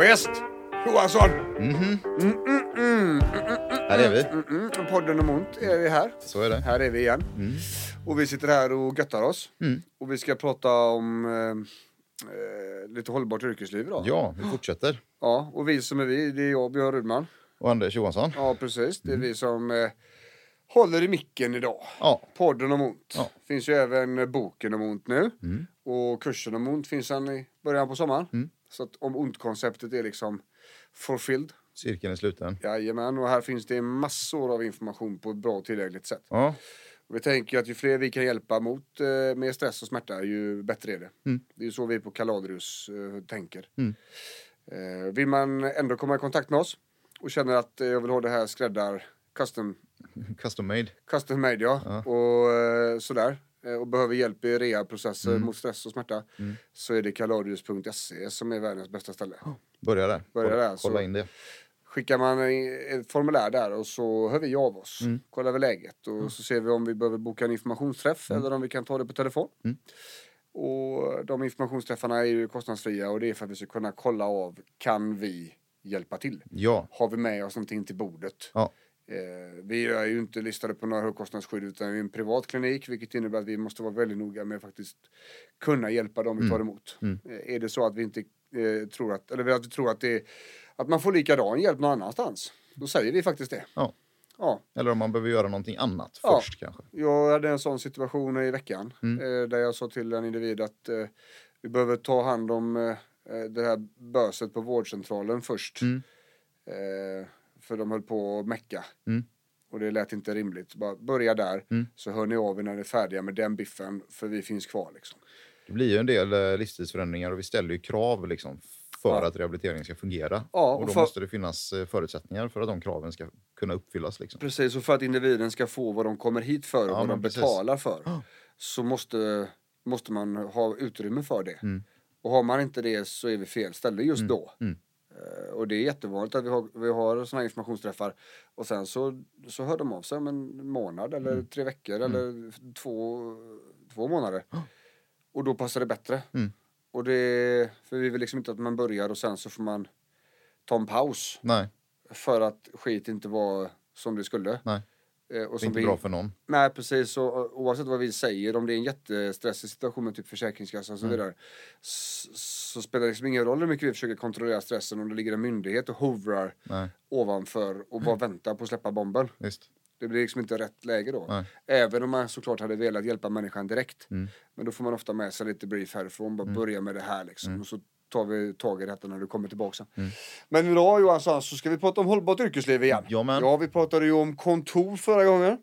visst. Johansson. Här är vi. Mm, podden om ont är vi här. Så är det. Här är vi igen. Och vi sitter här och göttar oss. Och vi ska prata om eh, eh, lite hållbart yrkesliv idag. Ja, vi fortsätter. Ja, och vi som är vi, det är jag, Björn Rudman. Och Anders Johansson. Ja, precis. Det är vi som eh, håller i micken idag. Ja. Podden om ont. Ja. Finns ju även eh, boken om ont nu. Och kursen om ont finns den i början på sommaren. Så att om ont-konceptet är liksom fulfilled. Cirkeln är sluten. Jajamän, och här finns det massor av information på ett bra och tillgängligt sätt. Ja, Och vi tänker att ju fler vi kan hjälpa mot eh, med stress och smärta, ju bättre är det. Det är så vi på Kaladrius eh, tänker. Eh, vill man ändå komma i kontakt med oss och känner att eh, jag vill ha det här skräddar custom, custom made. custom made ja, och eh, sådär. Eh, Och behöver hjälp i rehabprocesser mot stress och smärta. Så är det kaladrius.se som är världens bästa ställe. Börja där. Börja där, Kolla in det. skickar man ett formulär där och så hör vi av oss. Kollar vi läget och så ser vi om vi behöver boka en informationsträff eller om vi kan ta det på telefon. Och de informationsträffarna är ju kostnadsfria och det är för att vi ska kunna kolla av, kan vi hjälpa till? Ja. Har vi med oss någonting till bordet? Ja. Eh, vi är ju inte listade på några högkostnadsskydd utan vi är en privat klinik vilket innebär att vi måste vara väldigt noga med att faktiskt kunna hjälpa dem vi tar emot. Eh, är det så att vi inte eh, tror att, eller att vi tror att, det, att man får likadan hjälp någon annanstans, då säger vi faktiskt det. Ja. Ja, Eller om man behöver göra någonting annat Ja. först kanske. jag hade en sån situation i veckan Mm. eh, där jag sa till en individ att eh, vi behöver ta hand om eh, det här böset på vårdcentralen först. Mm. För de höll på att mecka. Mm. Och det lät inte rimligt. Bara börja där så hör ni av er när ni är färdiga med den biffen för vi finns kvar liksom. Det blir ju en del eh, livsstilsförändringar och vi ställer ju krav liksom för Ja. att rehabiliteringen ska fungera. Ja, och och då för- måste det finnas eh, förutsättningar för att de kraven ska kunna uppfyllas. Liksom. Precis, och för att individen ska få vad de kommer hit för och Ja, vad de precis. betalar för så måste, måste man ha utrymme för det. Mm. Och har man inte det så är vi fel ställe just då. Eh, Och det är jättevanligt att vi har, vi har såna här informationsträffar och sen så, så hör de av sig om en månad eller Mm. tre veckor eller två, två månader. Och då passar det bättre. Mm. Och det, för vi vill liksom inte att man börjar och sen så får man ta en paus Nej, för att skit inte var som det skulle. nej. Eh, Och inte vi, bra för någon. Nej precis, så, o- oavsett vad vi säger, om det är en jättestressig situation med typ Försäkringskassan och så vidare. s- Så spelar det liksom ingen roll hur mycket vi försöker kontrollera stressen om det ligger en myndighet och hovrar Nej, ovanför och bara väntar på att släppa bomben. visst. Det blir liksom inte rätt läge då. Nej. Även om man såklart hade velat hjälpa människan direkt. Mm. Men då får man ofta med sig lite brief härifrån, bara börja med det här liksom. Och så tar vi tag i detta när du kommer tillbaka sen. Mm. Men idag Johansson så ska vi prata om hållbart yrkesliv igen. Ja, men. ja vi pratade ju om kontor förra gången.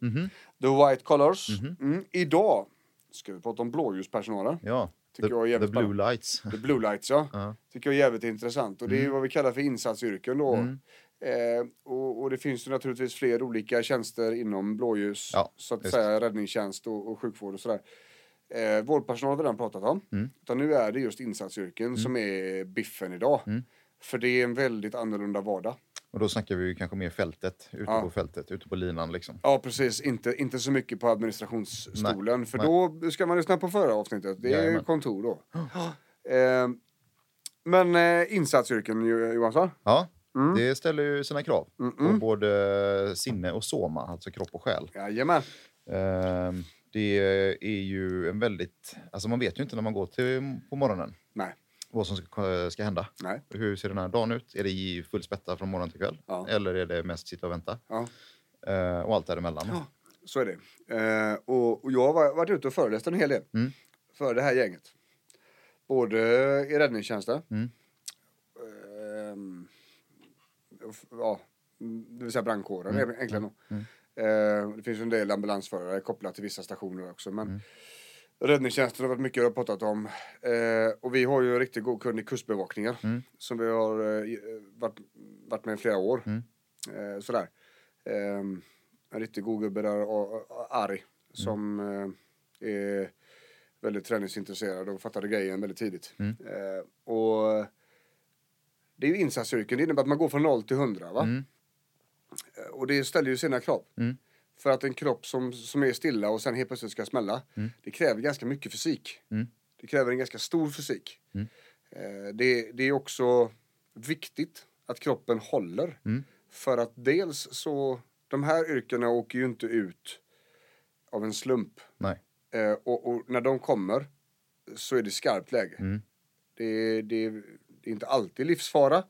The white collars. Mm. Idag ska vi prata om blåljuspersonalen. Ja, Tycker the, jag är jävligt the blue spännande. lights. The blue lights ja. Ja. Tycker jag är jävligt intressant. Och det är ju vad vi kallar för insatsyrken då. Mm. Eh, och, och det finns ju naturligtvis fler olika tjänster inom blåljus. Ja, så att visst. säga räddningstjänst och, och sjukvård och sådär. Eh, vårdpersonal har vi redan pratat om. Mm. Utan nu är det just insatsyrken som är biffen idag. Mm. För det är en väldigt annorlunda vardag. Och då snackar vi ju kanske mer fältet, ute Ja. på fältet, ute på linan liksom. Ja precis, inte, inte så mycket på administrationsstolen. för nej. då ska man lyssna på förra avsnittet. Det är Jajamän. kontor då. Eh, men eh, insatsyrken Jo- Johansson. Ja, Mm. det ställer ju sina krav på både sinne och soma, alltså kropp och själ. Jajamän. Ehm, Det är ju en väldigt... Alltså man vet ju inte när man går till på morgonen Nej. vad som ska, ska hända. Nej. Hur ser den här dagen ut? Är det i full spätta från morgon till kväll? Ja. Eller är det mest sitta och vänta? Ja. Eh, och allt däremellan. Ja. Så är det. Eh, och, och jag har va- varit ute och föreläst en hel del Mm. för det här gänget. Både i räddningstjänsten. Mm. f- ja, det vill säga brandkåren mm. enklare nog. Mm. Eh, det finns en del ambulansförare kopplat till vissa stationer också. Men mm. Räddningstjänsten har varit mycket jag pratat om. Eh, och vi har ju en riktigt god kund i kustbevakningen. Mm. Som vi har eh, varit, varit med i flera år. Mm. Eh, sådär. Eh, en riktigt god gubbe där, Ari. Som mm. är väldigt träningsintresserad och fattade grejen väldigt tidigt. Mm. och det är ju insatsyrken, det innebär att man går från 0 till 100 va? Och det ställer ju sina krav. Mm. För att en kropp som, som är stilla och sen helt plötsligt ska smälla, mm. det kräver ganska mycket fysik. Mm. Det kräver en ganska stor fysik. Mm. Eh, det, det är också viktigt att kroppen håller. Mm. För att dels så, de här yrkena åker ju inte ut av en slump. Eh, och, och, när de kommer så är det skarpt läge. Mm. Det, det, det är inte alltid livsfara,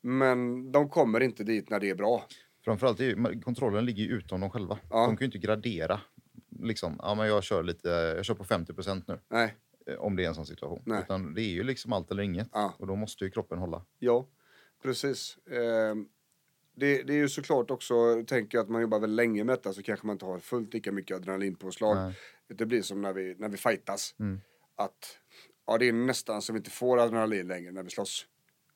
men de kommer inte dit när det är bra. Framförallt är kontrollen ligger ju utom dem själva. Ja. De kan ju inte gradera. Liksom, ja, men jag kör lite, jag kör på 50% nu. Nej. Eh, om det är en sån situation. Nej. Utan det är ju liksom allt eller inget. Ja. Och då måste ju kroppen hålla. Ja, precis. Eh, det, det, är ju såklart också, tänker jag att man jobbar väl länge med detta så kanske man inte har fullt lika mycket adrenalinpåslag. Nej. Det blir som när vi, när vi fightas. Mm. Att ja, det är nästan som vi inte får adrenalin längre när vi slåss.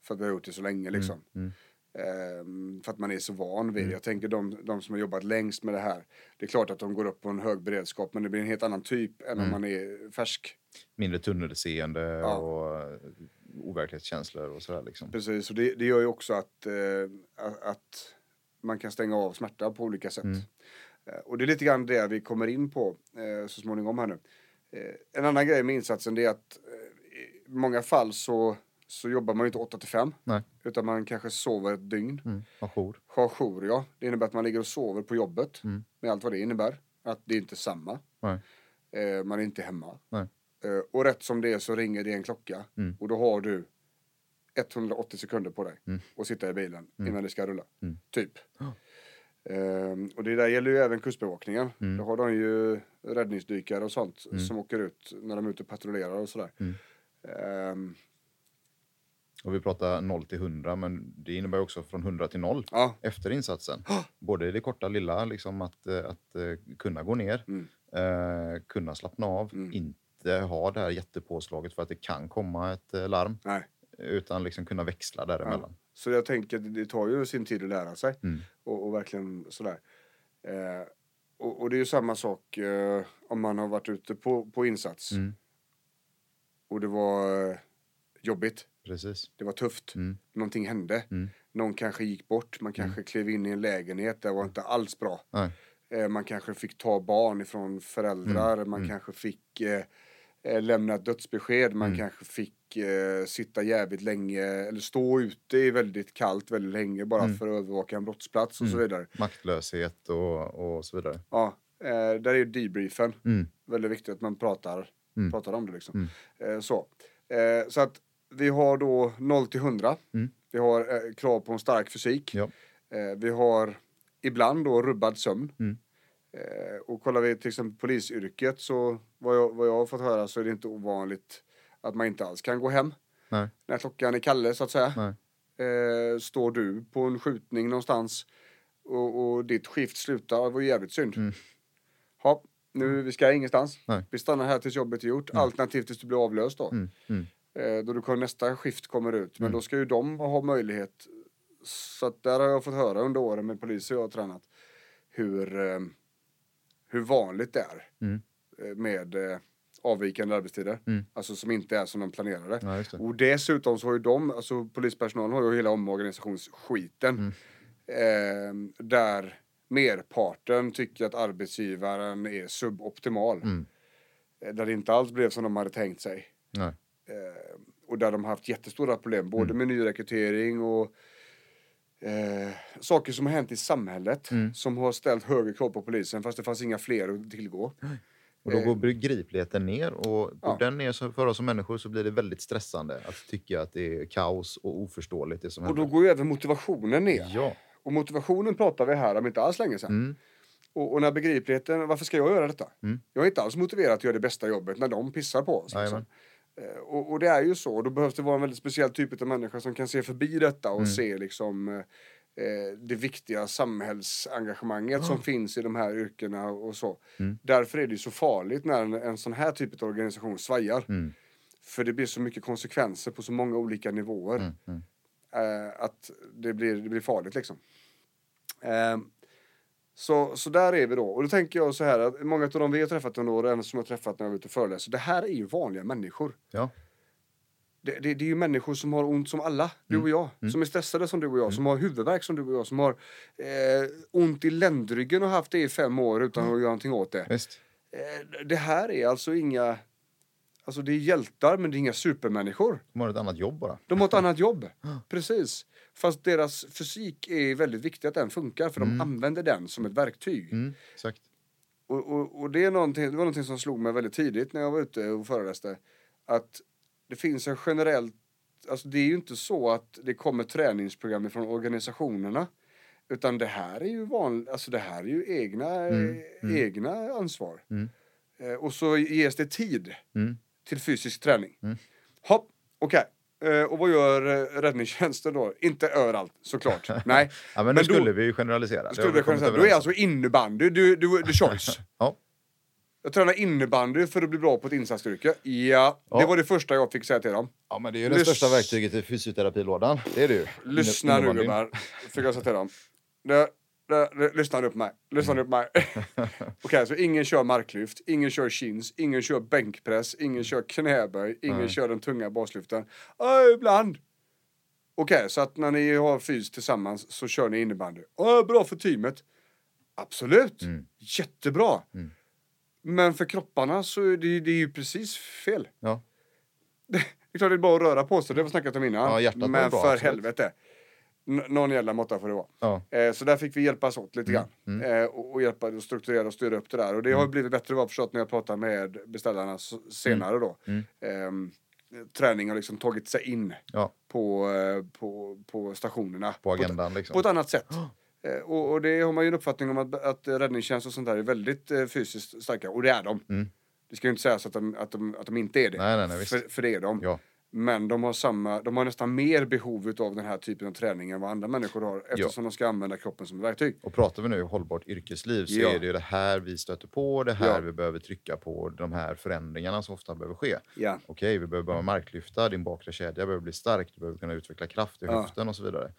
För att vi har gjort det så länge liksom. Mm. Mm. Um, för att man är så van vid det. Mm. Jag tänker de, de som har jobbat längst med det här. Det är klart att de går upp på en hög beredskap men det blir en helt annan typ än mm. om man är färsk. Mindre tunnelseende ja. och uh, overklighetskänslor och sådär liksom. Precis, och det, det gör ju också att, uh, att man kan stänga av smärta på olika sätt. Mm. Uh, och det är lite grann det vi kommer in på så småningom här nu. en annan grej med insatsen är att i många fall så så jobbar man ju inte 8 till 5. Nej. Utan man kanske sover ett dygn. Mm. Har jour. Har jour, ja. Det innebär att man ligger och sover på jobbet. Mm. Med allt vad det innebär. Att det är inte samma. Eh, man är inte hemma. Eh, och rätt som det är så ringer det en klocka. Mm. Och då har du 180 sekunder på dig. Mm. Och sitta i bilen mm. innan det ska rulla. Mm. Typ. Oh. Och det där gäller ju även kustbevakningen. Mm. Då har de ju räddningsdykare och sånt mm. som åker ut när de är ute och patrullerar och sådär. Mm. Och vi pratar 0 till 100, men det innebär också från 100 till 0 ja. efter insatsen. Både det korta lilla, liksom att, eh, att, att eh, kunna gå ner, mm. eh, kunna slappna av, mm. inte ha det här jättepåslaget för att det kan komma ett eh, larm. Nej. Utan liksom kunna växla däremellan. Ja. Så jag tänker att det tar ju sin tid att lära sig. Mm. Och, och, verkligen sådär. Eh, och, och, det är ju samma sak eh, om man har varit ute på, på insats. Mm. Och det var jobbigt. Precis. Det var tufft. Mm. Någonting hände. Mm. Någon kanske gick bort. Man kanske mm. klev in i en lägenhet. Det var inte alls bra. Eh, man kanske fick ta barn ifrån föräldrar. Mm. Man mm. kanske fick eh, eh, lämna ett dödsbesked. Man mm. kanske fick eh, sitta jävligt länge eller stå ute i väldigt kallt väldigt länge bara för att övervaka en brottsplats och så vidare. Maktlöshet och, och så vidare. Ja, eh, där är debriefen väldigt viktigt att man pratar, pratar om det liksom. Eh, så. så att vi har då 0 till 100. Mm. Vi har eh, krav på en stark fysik. Ja. Eh, vi har ibland då rubbad sömn. Mm. Eh, och kollar vi till exempel polisyrket så vad jag, vad jag har fått höra så är det inte ovanligt att man inte alls kan gå hem. Nej. När klockan är Kalle så att säga. Eh, står du på en skjutning någonstans och, och ditt skift slutar, det var jävligt synd. Mm. Ha, nu, vi ska ingenstans. Nej. Vi stannar här tills jobbet är gjort, mm. alternativt tills du blir avlöst då. Mm. Eh, då du, nästa skift kommer ut. Men mm. då ska ju de ha möjlighet. Så att där har jag fått höra under åren med poliser jag har tränat hur, eh, hur vanligt det är mm. Eh, med avvikande arbetstider. Mm. Alltså som inte är som de planerade. Ja, och dessutom så har ju de, alltså polispersonalen har ju hela omorganisationsskiten. Mm. Eh, där merparten tycker att arbetsgivaren är suboptimal. Mm. Där det inte alls blev som de hade tänkt sig. Nej. Eh, och där de har haft jättestora problem, både mm. med nyrekrytering och eh, saker som har hänt i samhället mm. som har ställt högre krav på polisen fast det fanns inga fler att tillgå. Och då går begripligheten ner och går ja. den ner för oss som människor så blir det väldigt stressande att tycka att det är kaos och oförståeligt det som Och då går ju även motivationen ner. Ja. Och motivationen pratar vi här om inte alls länge sedan. Mm. Och, och när begripligheten, varför ska jag göra detta? Mm. Jag är inte alls motiverad att göra det bästa jobbet när de pissar på oss. Liksom. Eh, och, och, det är ju så, då behövs det vara en väldigt speciell typ av människa som kan se förbi detta och mm. se liksom eh, det viktiga samhällsengagemanget mm. som finns i de här yrkena och så. Mm. Därför är det så farligt när en, en sån här typ av organisation svajar. Mm. För det blir så mycket konsekvenser på så många olika nivåer. Mm, mm. Eh, att det blir, det blir farligt liksom. Eh, så, så där är vi då. Och då tänker jag så här att många av dem vi har träffat under åren, som jag har träffat när jag är ute och föreläser, det här är ju vanliga människor. Ja. Det, det, det, är ju människor som har ont som alla, du mm. och jag. Mm. Som är stressade som du och jag, mm. som har huvudvärk som du och jag, som har eh, ont i ländryggen och haft det i fem år utan mm. att göra någonting åt det. Eh, det här är alltså inga Alltså det är hjältar men det är inga supermänniskor. De har ett annat jobb bara. De har ett annat jobb, precis. Fast deras fysik är väldigt viktig att den funkar för mm. de använder den som ett verktyg. Mm, exakt. Och, och, och, det, är någonting, det var någonting som slog mig väldigt tidigt när jag var ute och föreläste. Att det finns en generell... Alltså det är ju inte så att det kommer träningsprogram från organisationerna. Utan det här är ju vanligt, alltså det här är ju egna, mm, mm. egna ansvar. Mm. Eh, och så ges det tid. Mm till fysisk träning. Mm. Hopp, okej. Okay. Eh, och vad gör eh, räddningstjänsten då? Inte överallt såklart. Nej. ja, men, men då skulle vi ju generalisera. Skulle vi generalisera. Då är alltså innebandy du, du, the choice. ja. Jag tränar innebandy för att bli bra på ett insatsstyrke. Ja, ja, det var det första jag fick säga till dem. Ja, men det är ju det Lys största verktyget i fysioterapilådan. Det är det ju. Lyssna nu gubbar, fick jag säga till dem. Det, lyssna upp mig. Lyssna upp mig. Okej, okay, så ingen kör marklyft, ingen kör chins, ingen kör bänkpress, ingen kör knäböj, ingen mm. kör den tunga baslyften. Äh, ibland. Okej, okay, så att när ni har fys tillsammans så kör ni innebandy. Äh, bra för teamet. Absolut. Mm. Jättebra. Mm. Men för kropparna så är det, det är ju precis fel. Ja. Det, det är klart det är bara att röra på sig, det har vi snackat om innan. Ja, men bra, för absolut. helvete någon jävla måtta får det vara. Ja. Eh, så där fick vi hjälpas åt lite grann. Mm. Mm. Eh, och, och hjälpa och strukturera och styra upp det där. Och det mm. har blivit bättre vad jag förstått när jag pratar med beställarna senare då. Eh, träning har liksom tagit sig in ja. på, eh, på, på stationerna. På agendan på, liksom. På ett annat sätt. Oh. Och, och, det har man ju en uppfattning om att, att räddningstjänst och sånt där är väldigt eh, fysiskt starka. Och det är de. Mm. Det ska ju inte sägas att de, att de, att de inte är det. Nej, nej, nej, för, för det är de. Ja. Men de har, samma, de har nästan mer behov av den här typen av träning än vad andra människor har eftersom ja. de ska använda kroppen som verktyg. Och pratar vi nu hållbart yrkesliv så ja. är det ju det här vi stöter på, det här ja. vi behöver trycka på, de här förändringarna som ofta behöver ske. Ja. Okej, vi behöver börja marklyfta, din bakre kedja behöver bli stark, du behöver kunna utveckla kraft i höften och så vidare.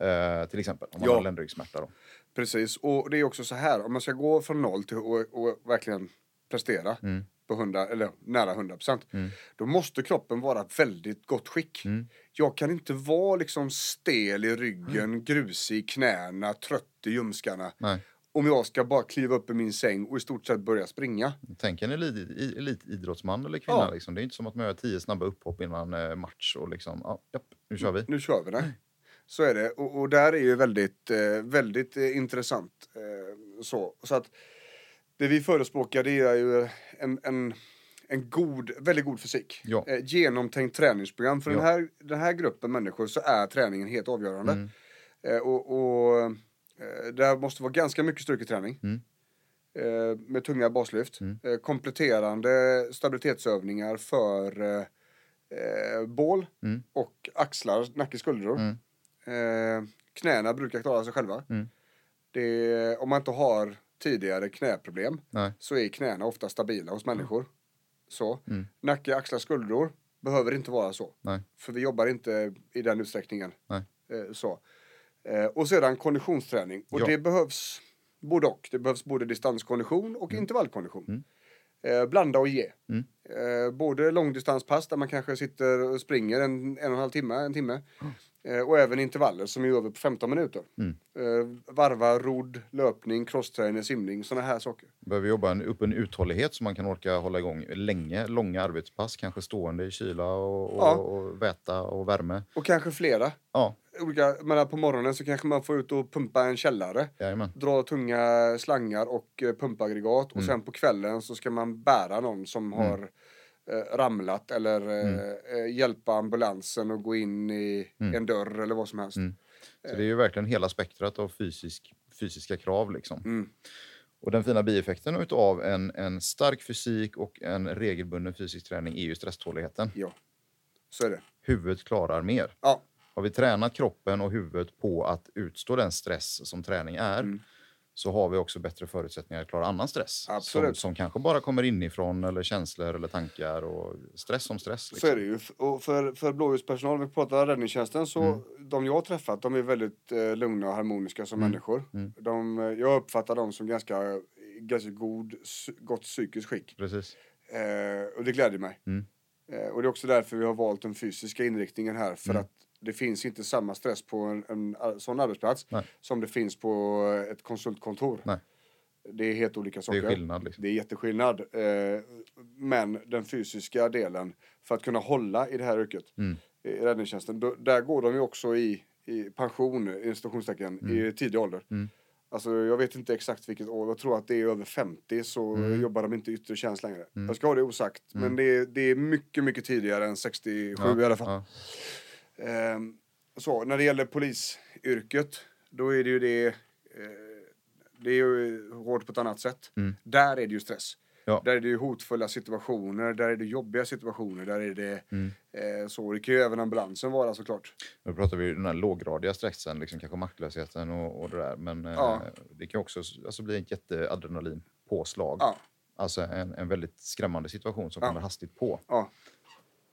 Eh, till exempel om man har ländryggsmärta. Då. Precis, och det är också så här, om man ska gå från noll till att verkligen prestera mm på 100, eller nära 100 procent. Mm. Då måste kroppen vara väldigt gott skick. Mm. Jag kan inte vara liksom stel i ryggen, mm. grusig i knäna, trött i ljumskarna. Nej. Om jag ska bara kliva upp i min säng och i stort sett börja springa. Tänk en elitidrottsman elit eller kvinna. Ja. Liksom. Det är inte som att man gör tio snabba upphopp innan eh, match och liksom, ja, japp, nu kör vi. Nu kör vi det. Så är det. Och, och där är ju väldigt, eh, väldigt eh, intressant. Eh, så. så att det vi förespråkar det är ju en, en, en god, väldigt god fysik. Ja. Eh, genomtänkt träningsprogram. För ja. den, här, den här gruppen människor så är träningen helt avgörande. Mm. Eh, och, och eh, det måste vara ganska mycket styrketräning. Mm. Eh, med tunga baslyft. Mm. Eh, kompletterande stabilitetsövningar för eh, bål mm. och axlar, nacke, skuldror. Mm. knäna brukar klara sig själva. Mm. Det, om man inte har tidigare knäproblem Nej. så är knäna ofta stabila hos människor. Så. Mm. Nacke, axlar, skuldror behöver inte vara så. Nej. För vi jobbar inte i den utsträckningen. Eh, så. Eh, och sedan konditionsträning. Och ja. det behövs både och. Det behövs både distanskondition och mm. intervallkondition. Mm. Eh, blanda och ge. Mm. Eh, både långdistanspass där man kanske sitter och springer en, en och en halv timme, en timme. Eh, och även intervaller som är över på 15 minuter. Mm. Eh, varva, rodd, löpning, crosstrainer, simning, sådana här saker. Behöver jobba en, upp en uthållighet så man kan orka hålla igång länge, långa arbetspass, kanske stående i kyla och, och, Ja. och väta och värme. Och kanske flera. Ja, Olika, men på morgonen så kanske man får ut och pumpa en källare. jajamän. Dra tunga slangar och eh, pumpaggregat. Och Mm. sen på kvällen så ska man bära någon som Mm. har ramlat eller eh, Mm. eh, hjälpa ambulansen att gå in i Mm. en dörr eller vad som helst. Mm. Så det är ju verkligen hela spektrat av fysisk, fysiska krav. Liksom. Mm. Och den fina bieffekten utav en, en stark fysik och en regelbunden fysisk träning är ju stresståligheten. Ja, så är det. Huvudet klarar mer. Ja. Har vi tränat kroppen och huvudet på att utstå den stress som träning är mm. Så har vi också bättre förutsättningar att klara annan stress. Som, som kanske bara kommer inifrån eller känslor eller tankar och stress som stress. Liksom. Så är det ju. Och för, för blåljuspersonal, vi pratar räddningstjänsten, så mm. de jag har träffat de är väldigt eh, lugna och harmoniska som mm. människor. Mm. De, jag uppfattar dem som ganska, ganska god, gott psykiskt skick. Precis. Eh, och det gläder mig. Mm. Eh, och det är också därför vi har valt den fysiska inriktningen här. För mm. att det finns inte samma stress på en, en sån arbetsplats Nej. som det finns på ett konsultkontor. Nej. Det är helt olika saker. Det är skillnad. Liksom. Det är jätteskillnad. Eh, men den fysiska delen, för att kunna hålla i det här yrket, mm. i räddningstjänsten, då, där går de ju också i, i pension, i mm. i tidig ålder. Mm. Alltså jag vet inte exakt vilket år, jag tror att det är över 50 så mm. jobbar de inte yttre tjänst längre. Mm. Jag ska ha det osagt, mm. men det är, det är mycket, mycket tidigare än 67 ja, i alla fall. Ja. Ehm, så när det gäller polisyrket, då är det ju det, eh, det är ju hårt på ett annat sätt. Mm. Där är det ju stress. Ja. Där är det hotfulla situationer, där är det jobbiga situationer, där är det mm. eh, så. Det kan ju även ambulansen vara såklart. Nu pratar vi den här låggradiga stressen, liksom kanske maktlösheten och, och det där. Men eh, ja. det kan också alltså, bli ett jätteadrenalinpåslag. Ja. Alltså en, en väldigt skrämmande situation som kommer hastigt på. Ja.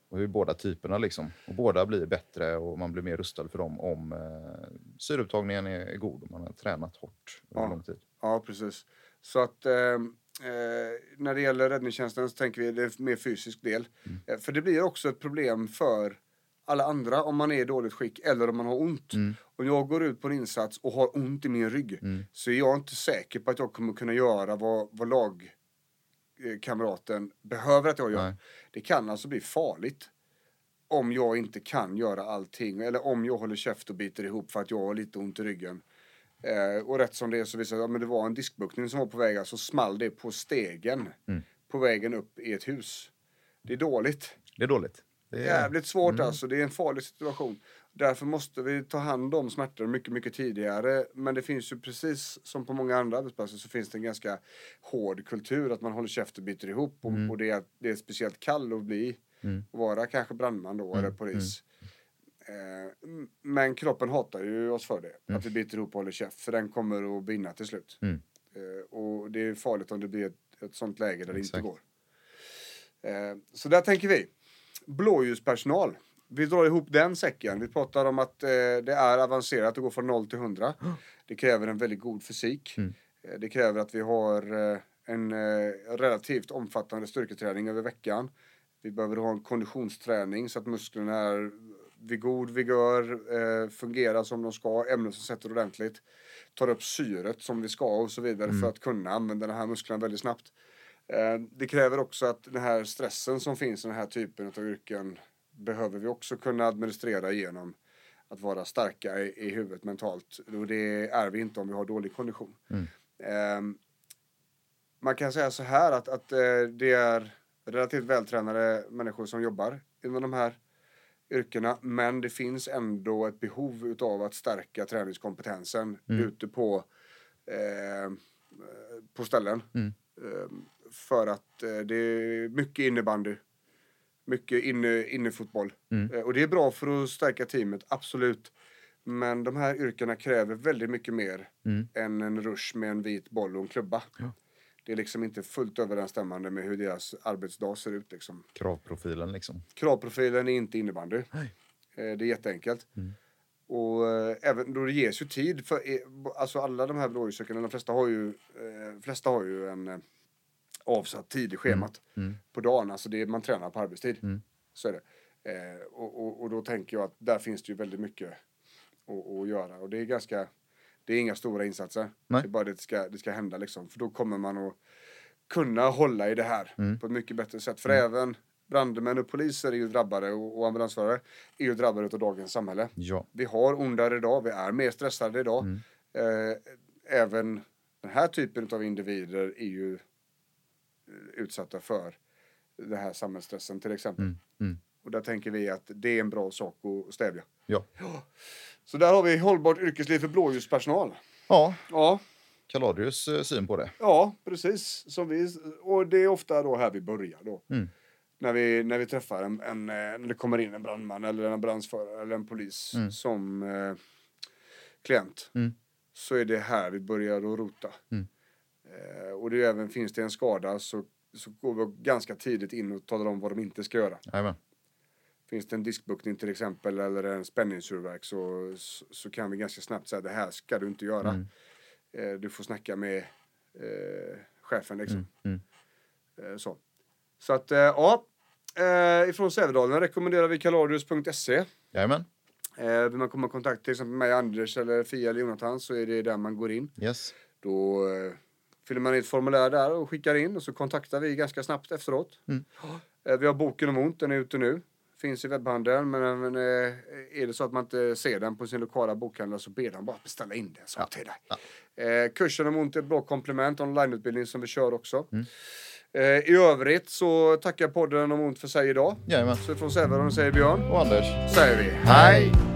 Och är båda typerna liksom. Och båda blir bättre och man blir mer rustad för dem om eh, syreupptagningen är, god och man har tränat hårt under ja. lång tid. Ja, precis. Så att eh, Eh, när det gäller räddningstjänsten så tänker vi det är mer fysisk del. Mm. Eh, för det blir också ett problem för alla andra om man är i dåligt skick eller om man har ont. Mm. Om jag går ut på en insats och har ont i min rygg mm. så är jag inte säker på att jag kommer kunna göra vad, vad lagkamraten behöver att jag gör. Nej. Det kan alltså bli farligt om jag inte kan göra allting eller om jag håller käft och biter ihop för att jag har lite ont i ryggen. Eh, och rätt som det är så visade det att det var en diskbuktning som var på väg, så alltså small det på stegen mm. på vägen upp i ett hus. Det är dåligt. Det är dåligt. Det är... Jävligt svårt mm. alltså, det är en farlig situation. Därför måste vi ta hand om smärtor mycket, mycket tidigare. Men det finns ju precis som på många andra arbetsplatser så finns det en ganska hård kultur att man håller käft och biter ihop. Och, mm. och det, är, det är speciellt kall att bli. Mm. Vara kanske brandman då eller mm. polis. Eh, men kroppen hatar ju oss för det. Mm. Att vi biter ihop och håller käft. För den kommer att brinna till slut. Mm. Eh, och det är farligt om det blir ett, ett sånt läge där Exakt. det inte går. Eh, så där tänker vi. Blåljuspersonal. Vi drar ihop den säcken. Vi pratar om att det är avancerat att gå från 0 till 100. Det kräver en väldigt god fysik. Mm. Det kräver att vi har en relativt omfattande styrketräning över veckan. Vi behöver ha en konditionsträning så att musklerna är vid god vigör, eh, fungerar som de ska, ämnesomsätter ordentligt, tar upp syret som vi ska och så vidare mm. för att kunna använda den här musklerna väldigt snabbt. Eh, det kräver också att den här stressen som finns i den här typen av yrken behöver vi också kunna administrera genom att vara starka i, i huvudet mentalt. Och det är vi inte om vi har dålig kondition. Mm. Eh, man kan säga så här att, att eh, det är relativt vältränade människor som jobbar inom de här yrkena. Men det finns ändå ett behov utav att stärka träningskompetensen mm. ute på, eh, på ställen. Mm. Eh, för att eh, det är mycket innebandy. Mycket inne, innefotboll. Mm. Eh, och det är bra för att stärka teamet, absolut. Men de här yrkena kräver väldigt mycket mer mm. än en rush med en vit boll och en klubba. Ja det är liksom inte fullt överensstämmande med hur deras arbetsdag ser ut. Liksom. Kravprofilen liksom? Kravprofilen är inte innebandy. Nej. Eh, det är jätteenkelt. Mm. Och äh, även då det ges ju tid för, eh, alltså alla de här blåljussökande, de flesta har ju, äh, flesta har ju en äh, avsatt tid i schemat mm. Mm. på dagen. Alltså det är, man tränar på arbetstid. Mm. Så är det. Eh, och, och, och, då tänker jag att där finns det ju väldigt mycket att, att göra. Och det är ganska det är inga stora insatser. Nej. Det är bara det ska, det ska hända liksom. För då kommer man att kunna hålla i det här mm. på ett mycket bättre sätt. För mm. även brandmän och poliser är ju drabbade och, och ambulansförare är ju drabbade av dagens samhälle. Ja. Vi har ondare idag, vi är mer stressade idag. Mm. Eh, även den här typen av individer är ju utsatta för den här samhällsstressen till exempel. Mm. Mm. Och där tänker vi att det är en bra sak att stävja. Ja. ja. Så där har vi hållbart yrkesliv för blåljuspersonal. Ja. ja. Kaladius eh, syn på det. Ja, precis. Som vi, och det är ofta då här vi börjar. Då. Mm. när vi, när vi träffar en, en, när det kommer in en brandman eller en ambulansförare eller en polis mm. som eh, klient. Mm. Så är det här vi börjar att rota. Eh, och det även finns det en skada så, så går vi ganska tidigt in och talar om vad de inte ska göra. Amen. Finns det en diskbuktning till exempel eller en spänningsurverk så, så, så, kan vi ganska snabbt säga det här ska du inte göra. Mm. Eh, du får snacka med eh, chefen liksom. Mm. Mm. Eh, så. så att eh, ja, eh, ifrån Sävedalen rekommenderar vi kalorius.se. Jajamän. Vill man komma i kontakt till exempel med Anders eller Fia eller Jonathan så är det där man går in. Yes. Då fyller man i ett formulär där och skickar in och så kontaktar vi ganska snabbt efteråt. Mm. Eh, vi har boken om ont, den är ute nu. Finns i webbhandeln, men, men eh, är det så att man inte ser den på sin lokala bokhandel så ber de bara beställa in den så ja. till dig. Ja. Eh, kursen om ont är ett bra komplement, onlineutbildning som vi kör också. Mm. Eh, I övrigt så tackar podden om ont för sig idag. Jajamän. Så från Sävedalen säger Björn. Och Anders. Säger vi hej.